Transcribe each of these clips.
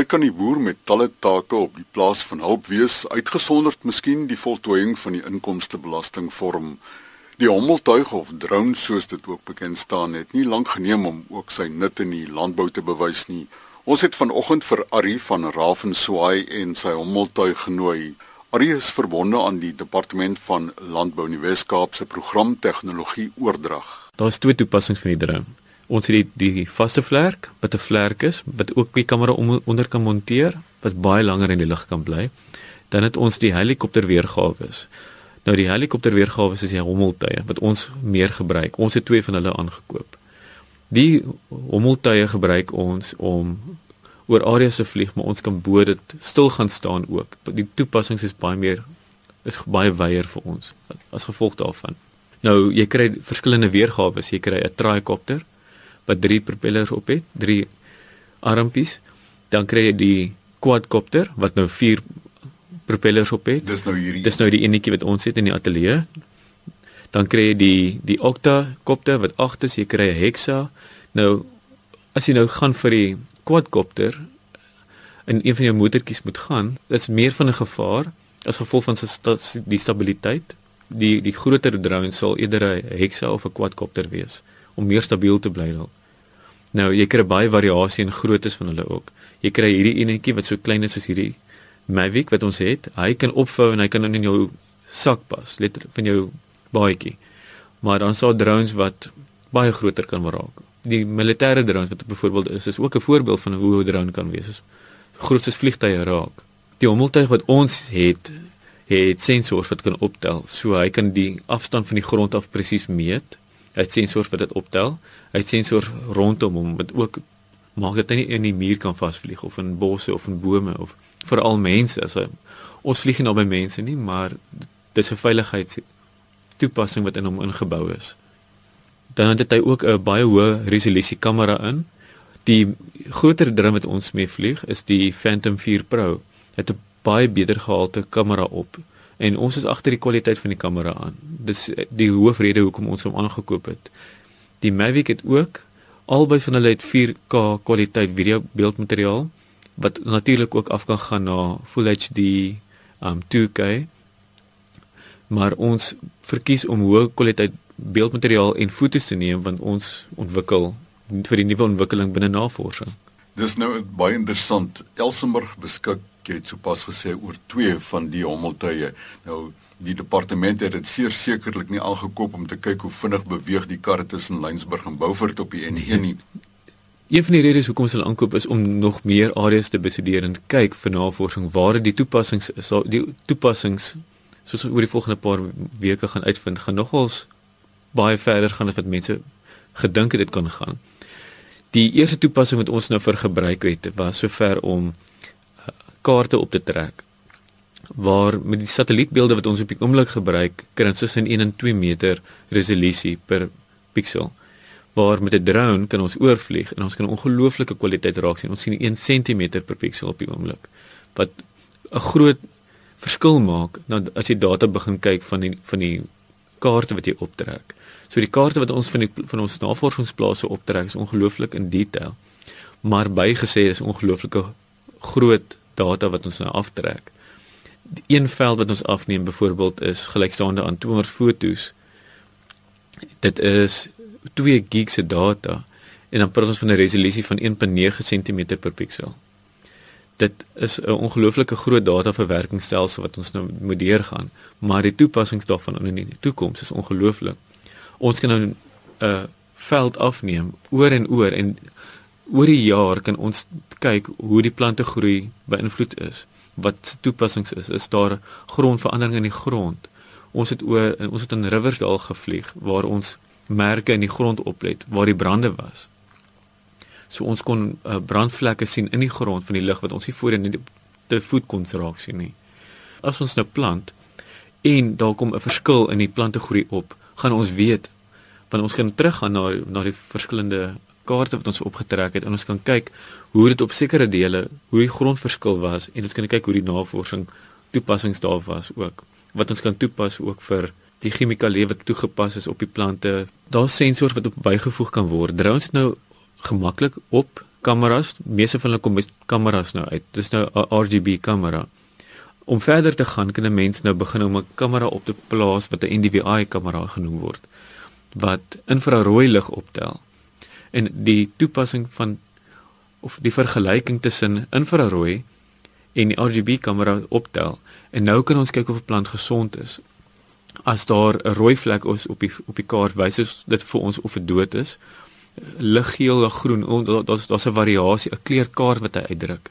Dit kan die boer met talle take op die plaas van hulp wees, uitgesonderd miskien die voltooiing van die inkomstebelasting vorm. Die hommeltuig of drone soos dit ook bekend staan het nie lank geneem om ook sy nut in die landbou te bewys nie. Ons het vanoggend vir Ari van Ravenswaai en sy hommeltuig genooi. Ari is verbonde aan die departement van landbou in die Wes-Kaap se program tegnologie oordrag. Daar is twee toepassings van die drone. Ons het die die vaste vlerk wat 'n vlerk is wat ook die kamera om, onder kan monteer wat baie langer in die lug kan bly. Dan het ons die helikopter weergawe. Nou die helikopter weergawe is die hommeltuie wat ons meer gebruik. Ons het twee van hulle aangekoop. Die hommeltuie gebruik ons om oor areas te vlieg, maar ons kan bo dit stil gaan staan ook. Die toepassings is baie meer is baie wyeer vir ons as gevolg daarvan. Nou jy kry verskillende weergawe. Jy kry 'n tricopter wat drie propellers op het, drie armpies. Dan kry jy die quadcopter wat nou vier propellers op het. Dis nou hierdie. Dis nou die enetjie wat ons het in die ateljee. Dan kry jy die die octacopter wat agt is, jy kry 'n hexa. Nou as jy nou gaan vir die quadcopter en een van jou motortjies moet gaan, is meer van 'n gevaar as gevolg van sy die stabiliteit. Die die groter drone sal eerder 'n hexa of 'n quadcopter wees om meer stabiel te bly dalk. Nou jy kry baie variasie in groottes van hulle ook. Jy kry hierdie enetjie wat so klein is soos hierdie Mavic wat ons het. Hy kan opvou en hy kan in jou sak pas, letterlik van jou baadjie. Maar dan sal drones wat baie groter kan raak. Die militêre drones wat byvoorbeeld is, is ook 'n voorbeeld van hoe 'n drone kan wees. Is groot soos vliegtye raak. Die hommeltuig wat ons het, het sensors wat kan optel. So hy kan die afstand van die grond af presies meet Hy het sensors wat dit optel. Hy het sensors rondom hom wat ook maak dat hy nie in die muur kan vasvlieg of in bosse of in bome of veral mense as hy ons vlieg nie naby mense nie, maar dis 'n veiligheids toepassing wat in hom ingebou is. Dan het hy ook 'n baie hoë resolusie kamera in. Die groter drum wat ons mee vlieg is die Phantom 4 Pro. Het 'n baie beter gehalte kamera op en ons is agter die kwaliteit van die kamera aan. Dis die hoofrede hoekom ons hom aangekoop het. Die Mavic het ook albei van hulle het 4K kwaliteit video beeldmateriaal wat natuurlik ook af kan gaan na Full HD um 2K. Maar ons verkies om hoë kwaliteit beeldmateriaal en fotos te neem want ons ontwikkel vir die nuwe ontwikkeling binne navorsing. Dis nou baie interessant. Elsenburg beskik jy het sopas gesê oor twee van die hommeltuie. Nou die departement het dit seker sekerlik nie aangekoop om te kyk hoe vinnig beweeg die karre tussen Lynsburg en Beaufort op die N1 nie. Een van die redes hoekom hulle aankoop is om nog meer areas te bestudeer en kyk vir navorsing waar die toepassings is. Die toepassings soos oor die volgende paar weke gaan uitvind, gaan nogals baie verder gaan as wat mense gedink het dit kan gaan. Die eerste toepassing wat ons nou vir gebruik het, was sover om kaarte op te trek waar met die satellietbeelde wat ons op die oomblik gebruik kan ons tussen 1 en 2 meter resolusie per piksel. Waar met 'n drone kan ons oorvlieg en ons kan ongelooflike kwaliteit raak sien. Ons sien 1 cm per piksel op die oomblik wat 'n groot verskil maak nou as jy data begin kyk van die van die kaarte wat jy optrek. So die kaarte wat ons van die van ons navorsingsplase optrek is ongelooflik in detail maar bygesê is ongelooflike groot data wat ons nou aftrek. Een veld wat ons afneem byvoorbeeld is gelykstaande aan 200 fotos. Dit is 2 gig se data en dan praat ons van 'n resolusie van 1.9 cm per piksel. Dit is 'n ongelooflike groot dataverwerkingsstelsel wat ons nou moet deurgaan, maar die toepassings daarvan in die toekoms is ongelooflik. Ons kan nou 'n uh, veld afneem oor en oor en oor die jaar kan ons kyk hoe die plante groei beïnvloed is. Wat toepassings is, is daar grondverandering in die grond. Ons het oor ons het in Riversdal gevlieg waar ons merke in die grond oplet waar die brande was. So ons kon uh, brandvlekke sien in die grond van die lug wat ons nie voorheen nie te voet kon raak sien nie. As ons nou plant en daar kom 'n verskil in die plante groei op, gaan ons weet want ons kan teruggaan na na die verskillende kaarte wat ons opgetrek het en ons kan kyk hoe dit op sekere dele hoe die grondverskil was en ons kan kyk hoe die navorsing toepassings daar was ook wat ons kan toepas ook vir die chemikalieë wat toegepas is op die plante. Daar's sensors wat op bygevoeg kan word. Drones het nou gemaklik op kameras, meeste van hulle kom met kameras nou uit. Dis nou 'n RGB kamera. Om verder te gaan, kan 'n mens nou begin om 'n kamera op te plaas wat 'n NDVI kamera genoem word wat infrarooi lig optel. En die toepassing van of die vergelyking tussen infrarooi en die RGB kamera optel en nou kan ons kyk of 'n plant gesond is. As daar 'n rooi vlek is op die op die kaart wys dit vir ons of dit dood is liggeel of groen. Daar's daar's 'n variasie, 'n kleurkaart wat hy uitdruk.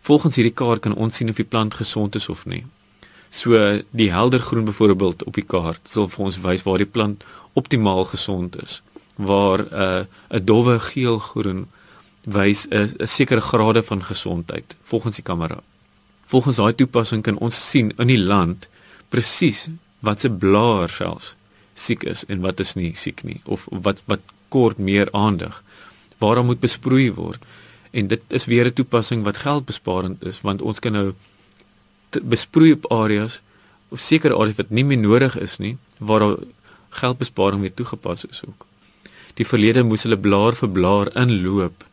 Volgens hierdie kaart kan ons sien of die plant gesond is of nie. So die helder groen byvoorbeeld op die kaart sal vir ons wys waar die plant optimaal gesond is. Waar 'n uh, 'n dowwe geel-groen wys 'n 'n sekere grade van gesondheid volgens die kamera. Volgens daai toepassing kan ons sien in die land presies wat se blaar selfs siek is en wat is nie siek nie of wat wat kort meer aandag. Waarom moet besproei word? En dit is weer 'n toepassing wat geldbesparend is want ons kan nou besproei op areas of sekere areas wat nie meer nodig is nie waar daar geldbesparing weer toegepas is ook. Die verlede moes hulle blaar vir blaar inloop,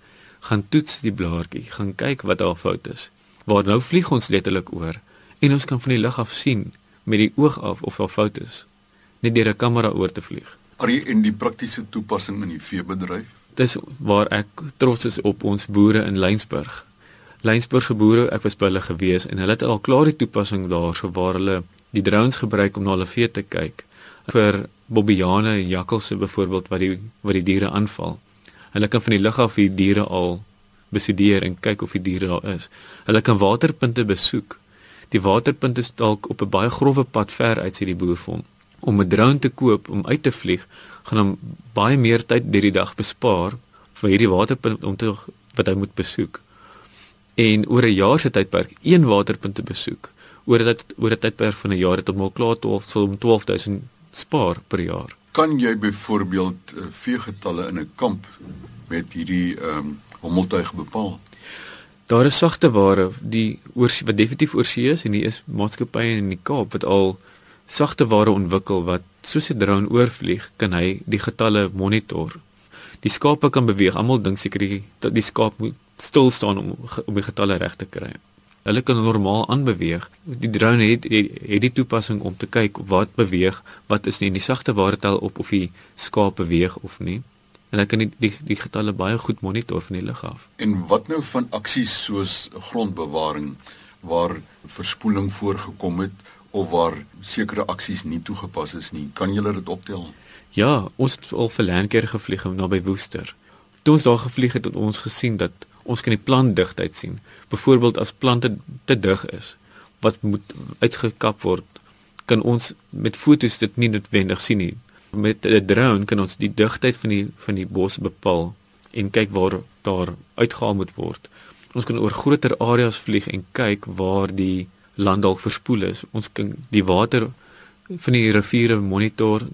gaan toets die blaartjie, gaan kyk wat daar fout is. Waar nou vlieg ons letterlik oor en ons kan van die lug af sien met die oog af of daar fout is net deur 'n kamera oor te vlieg. Are in die praktiese toepassing in die veebedryf? Dis waar ek trots is op ons boere in Lensburg. Lensburg se boere, ek was by hulle gewees en hulle het al klaar die toepassing daarso waar hulle die drones gebruik om na hulle vee te kyk vir en jakkalse byvoorbeeld wat die wat die diere aanval. Hulle kan van die lug af die diere al bestudeer en kyk of die diere daar is. Hulle kan waterpunte besoek. Die waterpunt is dalk op 'n baie grouwe pad ver uit sy die boer vir hom om 'n drone te koop om uit te vlieg, gaan hom baie meer tyd deur die dag bespaar vir hierdie waterpunt om te wat hy moet besoek. En oor 'n jaar se tydperk een waterpunt te besoek, oor dit oor 'n tydperk van 'n jaar het hom al klaar 12 sal om 12000 spaar per jaar. Kan jy byvoorbeeld uh, veegetalle in 'n kamp met hierdie ehm um, hommeltuig bepaal? Daar is sagte ware die oor wat definitief oorsee is en hier is maatskappye in die Kaap wat al sagte ware ontwikkel wat soos 'n drone oorvlieg, kan hy die getalle monitor. Die skape kan beweeg. Almal dink seker dat die skaap moet stil staan om om die getalle reg te kry. Hulle kan normaal aanbeweeg. Die drone het, het het die toepassing om te kyk wat beweeg, wat is nie in die sagte ware tel op of die skaap beweeg of nie. En hulle kan die, die die getalle baie goed monitor van die lug af. En wat nou van aksies soos grondbewaring waar verspoeling voorgekom het of waar sekere aksies nie toegepas is nie. Kan julle dit optel? Ja, ons het al vir Landkeer gevlieg naby Woester. Toe ons daar gevlieg het, het ons gesien dat ons kan die plantdigtheid sien. Byvoorbeeld as plante te dig is wat moet uitgekap word, kan ons met fotos dit nie noodwendig sien nie. Met 'n drone kan ons die digtheid van die van die bos bepaal en kyk waar daar uitgehaal moet word. Ons kan oor groter areas vlieg en kyk waar die land dalk verspoel is. Ons kan die water van die riviere monitor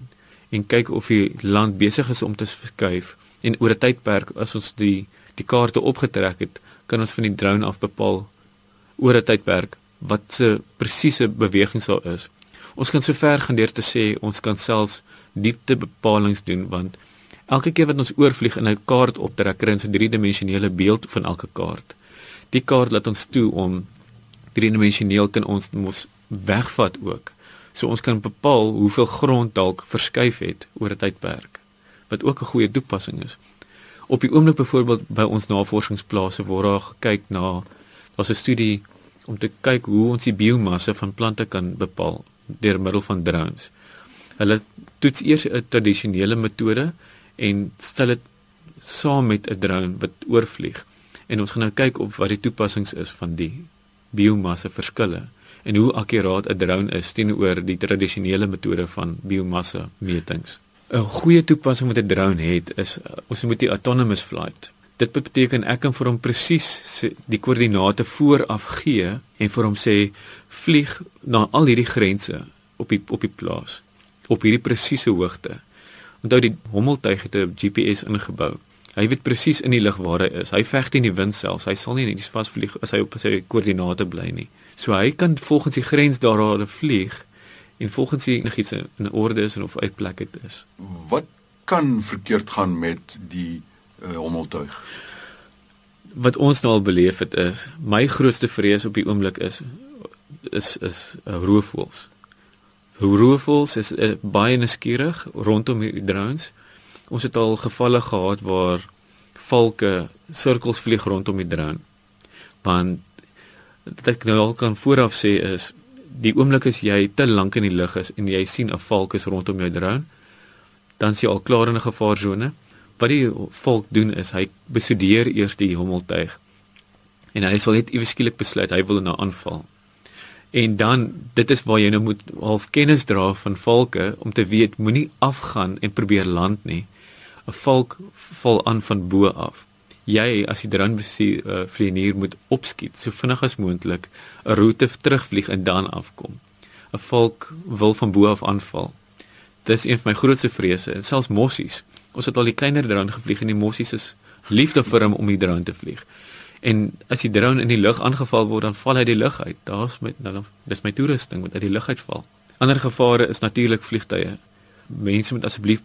en kyk of die land besig is om te skuif en oor 'n tydperk as ons die die kaarte opgetrek het, kan ons van die drone af bepaal oor 'n tydperk wat se presiese beweging sal is. Ons kan sover gaan deur te sê ons kan selfs dieptebepalinge doen want elke keer wat ons oorvlieg in 'n kaart optrek kry ons 'n driedimensionele beeld van elke kaart. Die kaart laat ons toe om driedimensioneel kan ons mos wegvat ook. So ons kan bepaal hoeveel grond dalk verskuif het oor 'n tydperk wat ook 'n goeie toepassing is. Op die oomblik byvoorbeeld by ons navorsingsplase word daar gekyk na daar's 'n studie om te kyk hoe ons die biomassa van plante kan bepaal deur middel van drones. Hulle toets eers 'n tradisionele metode en stel dit saam met 'n drone wat oorvlieg en ons gaan nou kyk of wat die toepassings is van die biomassa verskille en hoe akkuraat 'n drone is teenoor die tradisionele metode van biomassa metings. 'n Goeie toepassing met 'n drone het is ons moet die autonomous flight. Dit beteken ek kan vir hom presies die koördinate vooraf gee en vir hom sê vlieg na al hierdie grense op die op die plaas op hierdie presiese hoogte. Onthou die hommeltuig het 'n GPS ingebou. Hy weet presies in die lug waar hy is. Hy veg teen die wind selfs. Hy sal nie net vasvlieg as hy op sy koördinate bly nie. So hy kan volgens die grens daar waar hy vlieg en volgens die enigiets in orde is en of uit plek het is. Wat kan verkeerd gaan met die uh, hommeltuig? wat ons nou al beleef het is my grootste vrees op die oomblik is is is uh, roofvoëls. Roofvoëls is uh, baie nuuskierig rondom die drones. Ons het al gevalle gehad waar valke sirkels vlieg rondom die drone. Want wat ek nou al kan vooraf sê is die oomblik as jy te lank in die lug is en jy sien 'n valk is rondom jou drone, dan sien jy al klaar in 'n gevaarsone. Wat die valk doen is hy bestudeer eers die hommeltuig en hy sal net iewes skielik besluit hy wil nou aanval. En dan dit is waar jy nou moet half kennis dra van valke om te weet moenie afgaan en probeer land nie. 'n Valk val aan van bo af jy as die drone uh, vlieënier moet opskiet so vinnig as moontlik 'n roete terugvlieg en dan afkom. 'n Valk wil van bo af aanval. Dis een van my grootste vrese en selfs mossies. Ons het al die kleiner drone gevlieg en die mossies is liefde vir hom om die drone te vlieg. En as die drone in die lug aangeval word, dan val hy die lug uit. Daar's met dan dis my toerusting wat uit die lug uitval. Ander gevare is natuurlik vliegtye. Mense moet asseblief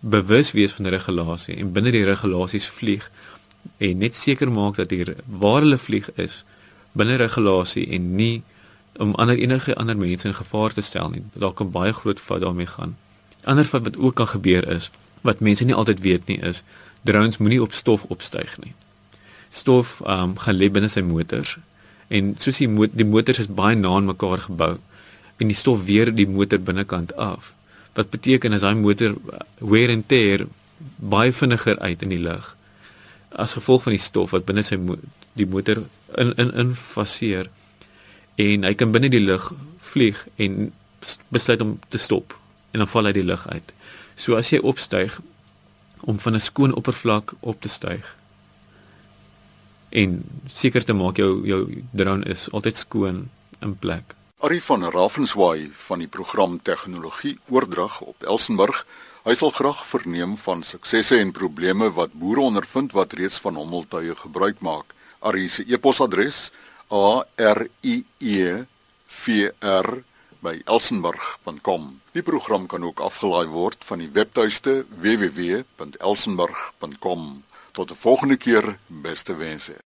bewus wees van die regulasie en binne die regulasies vlieg en net seker maak dat hier waar hulle vlieg is binne regulasie en nie om ander enige ander mense in gevaar te stel nie. Daar kan baie groot fout daarmee gaan. Ander fout wat ook kan gebeur is wat mense nie altyd weet nie is drones moenie op stof opstyg nie. Stof um, gaan lê binne sy motors en soos die mo die motors is baie na aan mekaar gebou en die stof weer die motor binnekant af. Wat beteken as daai motor wear and tear baie vinniger uit in die lug as gevolg van die stof wat binne sy mo die motor in in in faseer en hy kan binne die lug vlieg en besluit om te stop en dan val hy die lug uit. So as jy opstyg om van 'n skoon oppervlak op te styg en seker te maak jou jou drone is altyd skoon in plek. Ari van Ravenswaai van die program Tegnologie Oordrag op Elsenburg Hy sal graag verneem van suksesse en probleme wat boere ondervind wat reeds van hommeltuie gebruik maak. Arie se e-posadres a r i e v r by elsenburg.com. Die program kan ook afgelaai word van die webtuiste www.elsenburg.com. Tot 'n volgende keer, beste wense.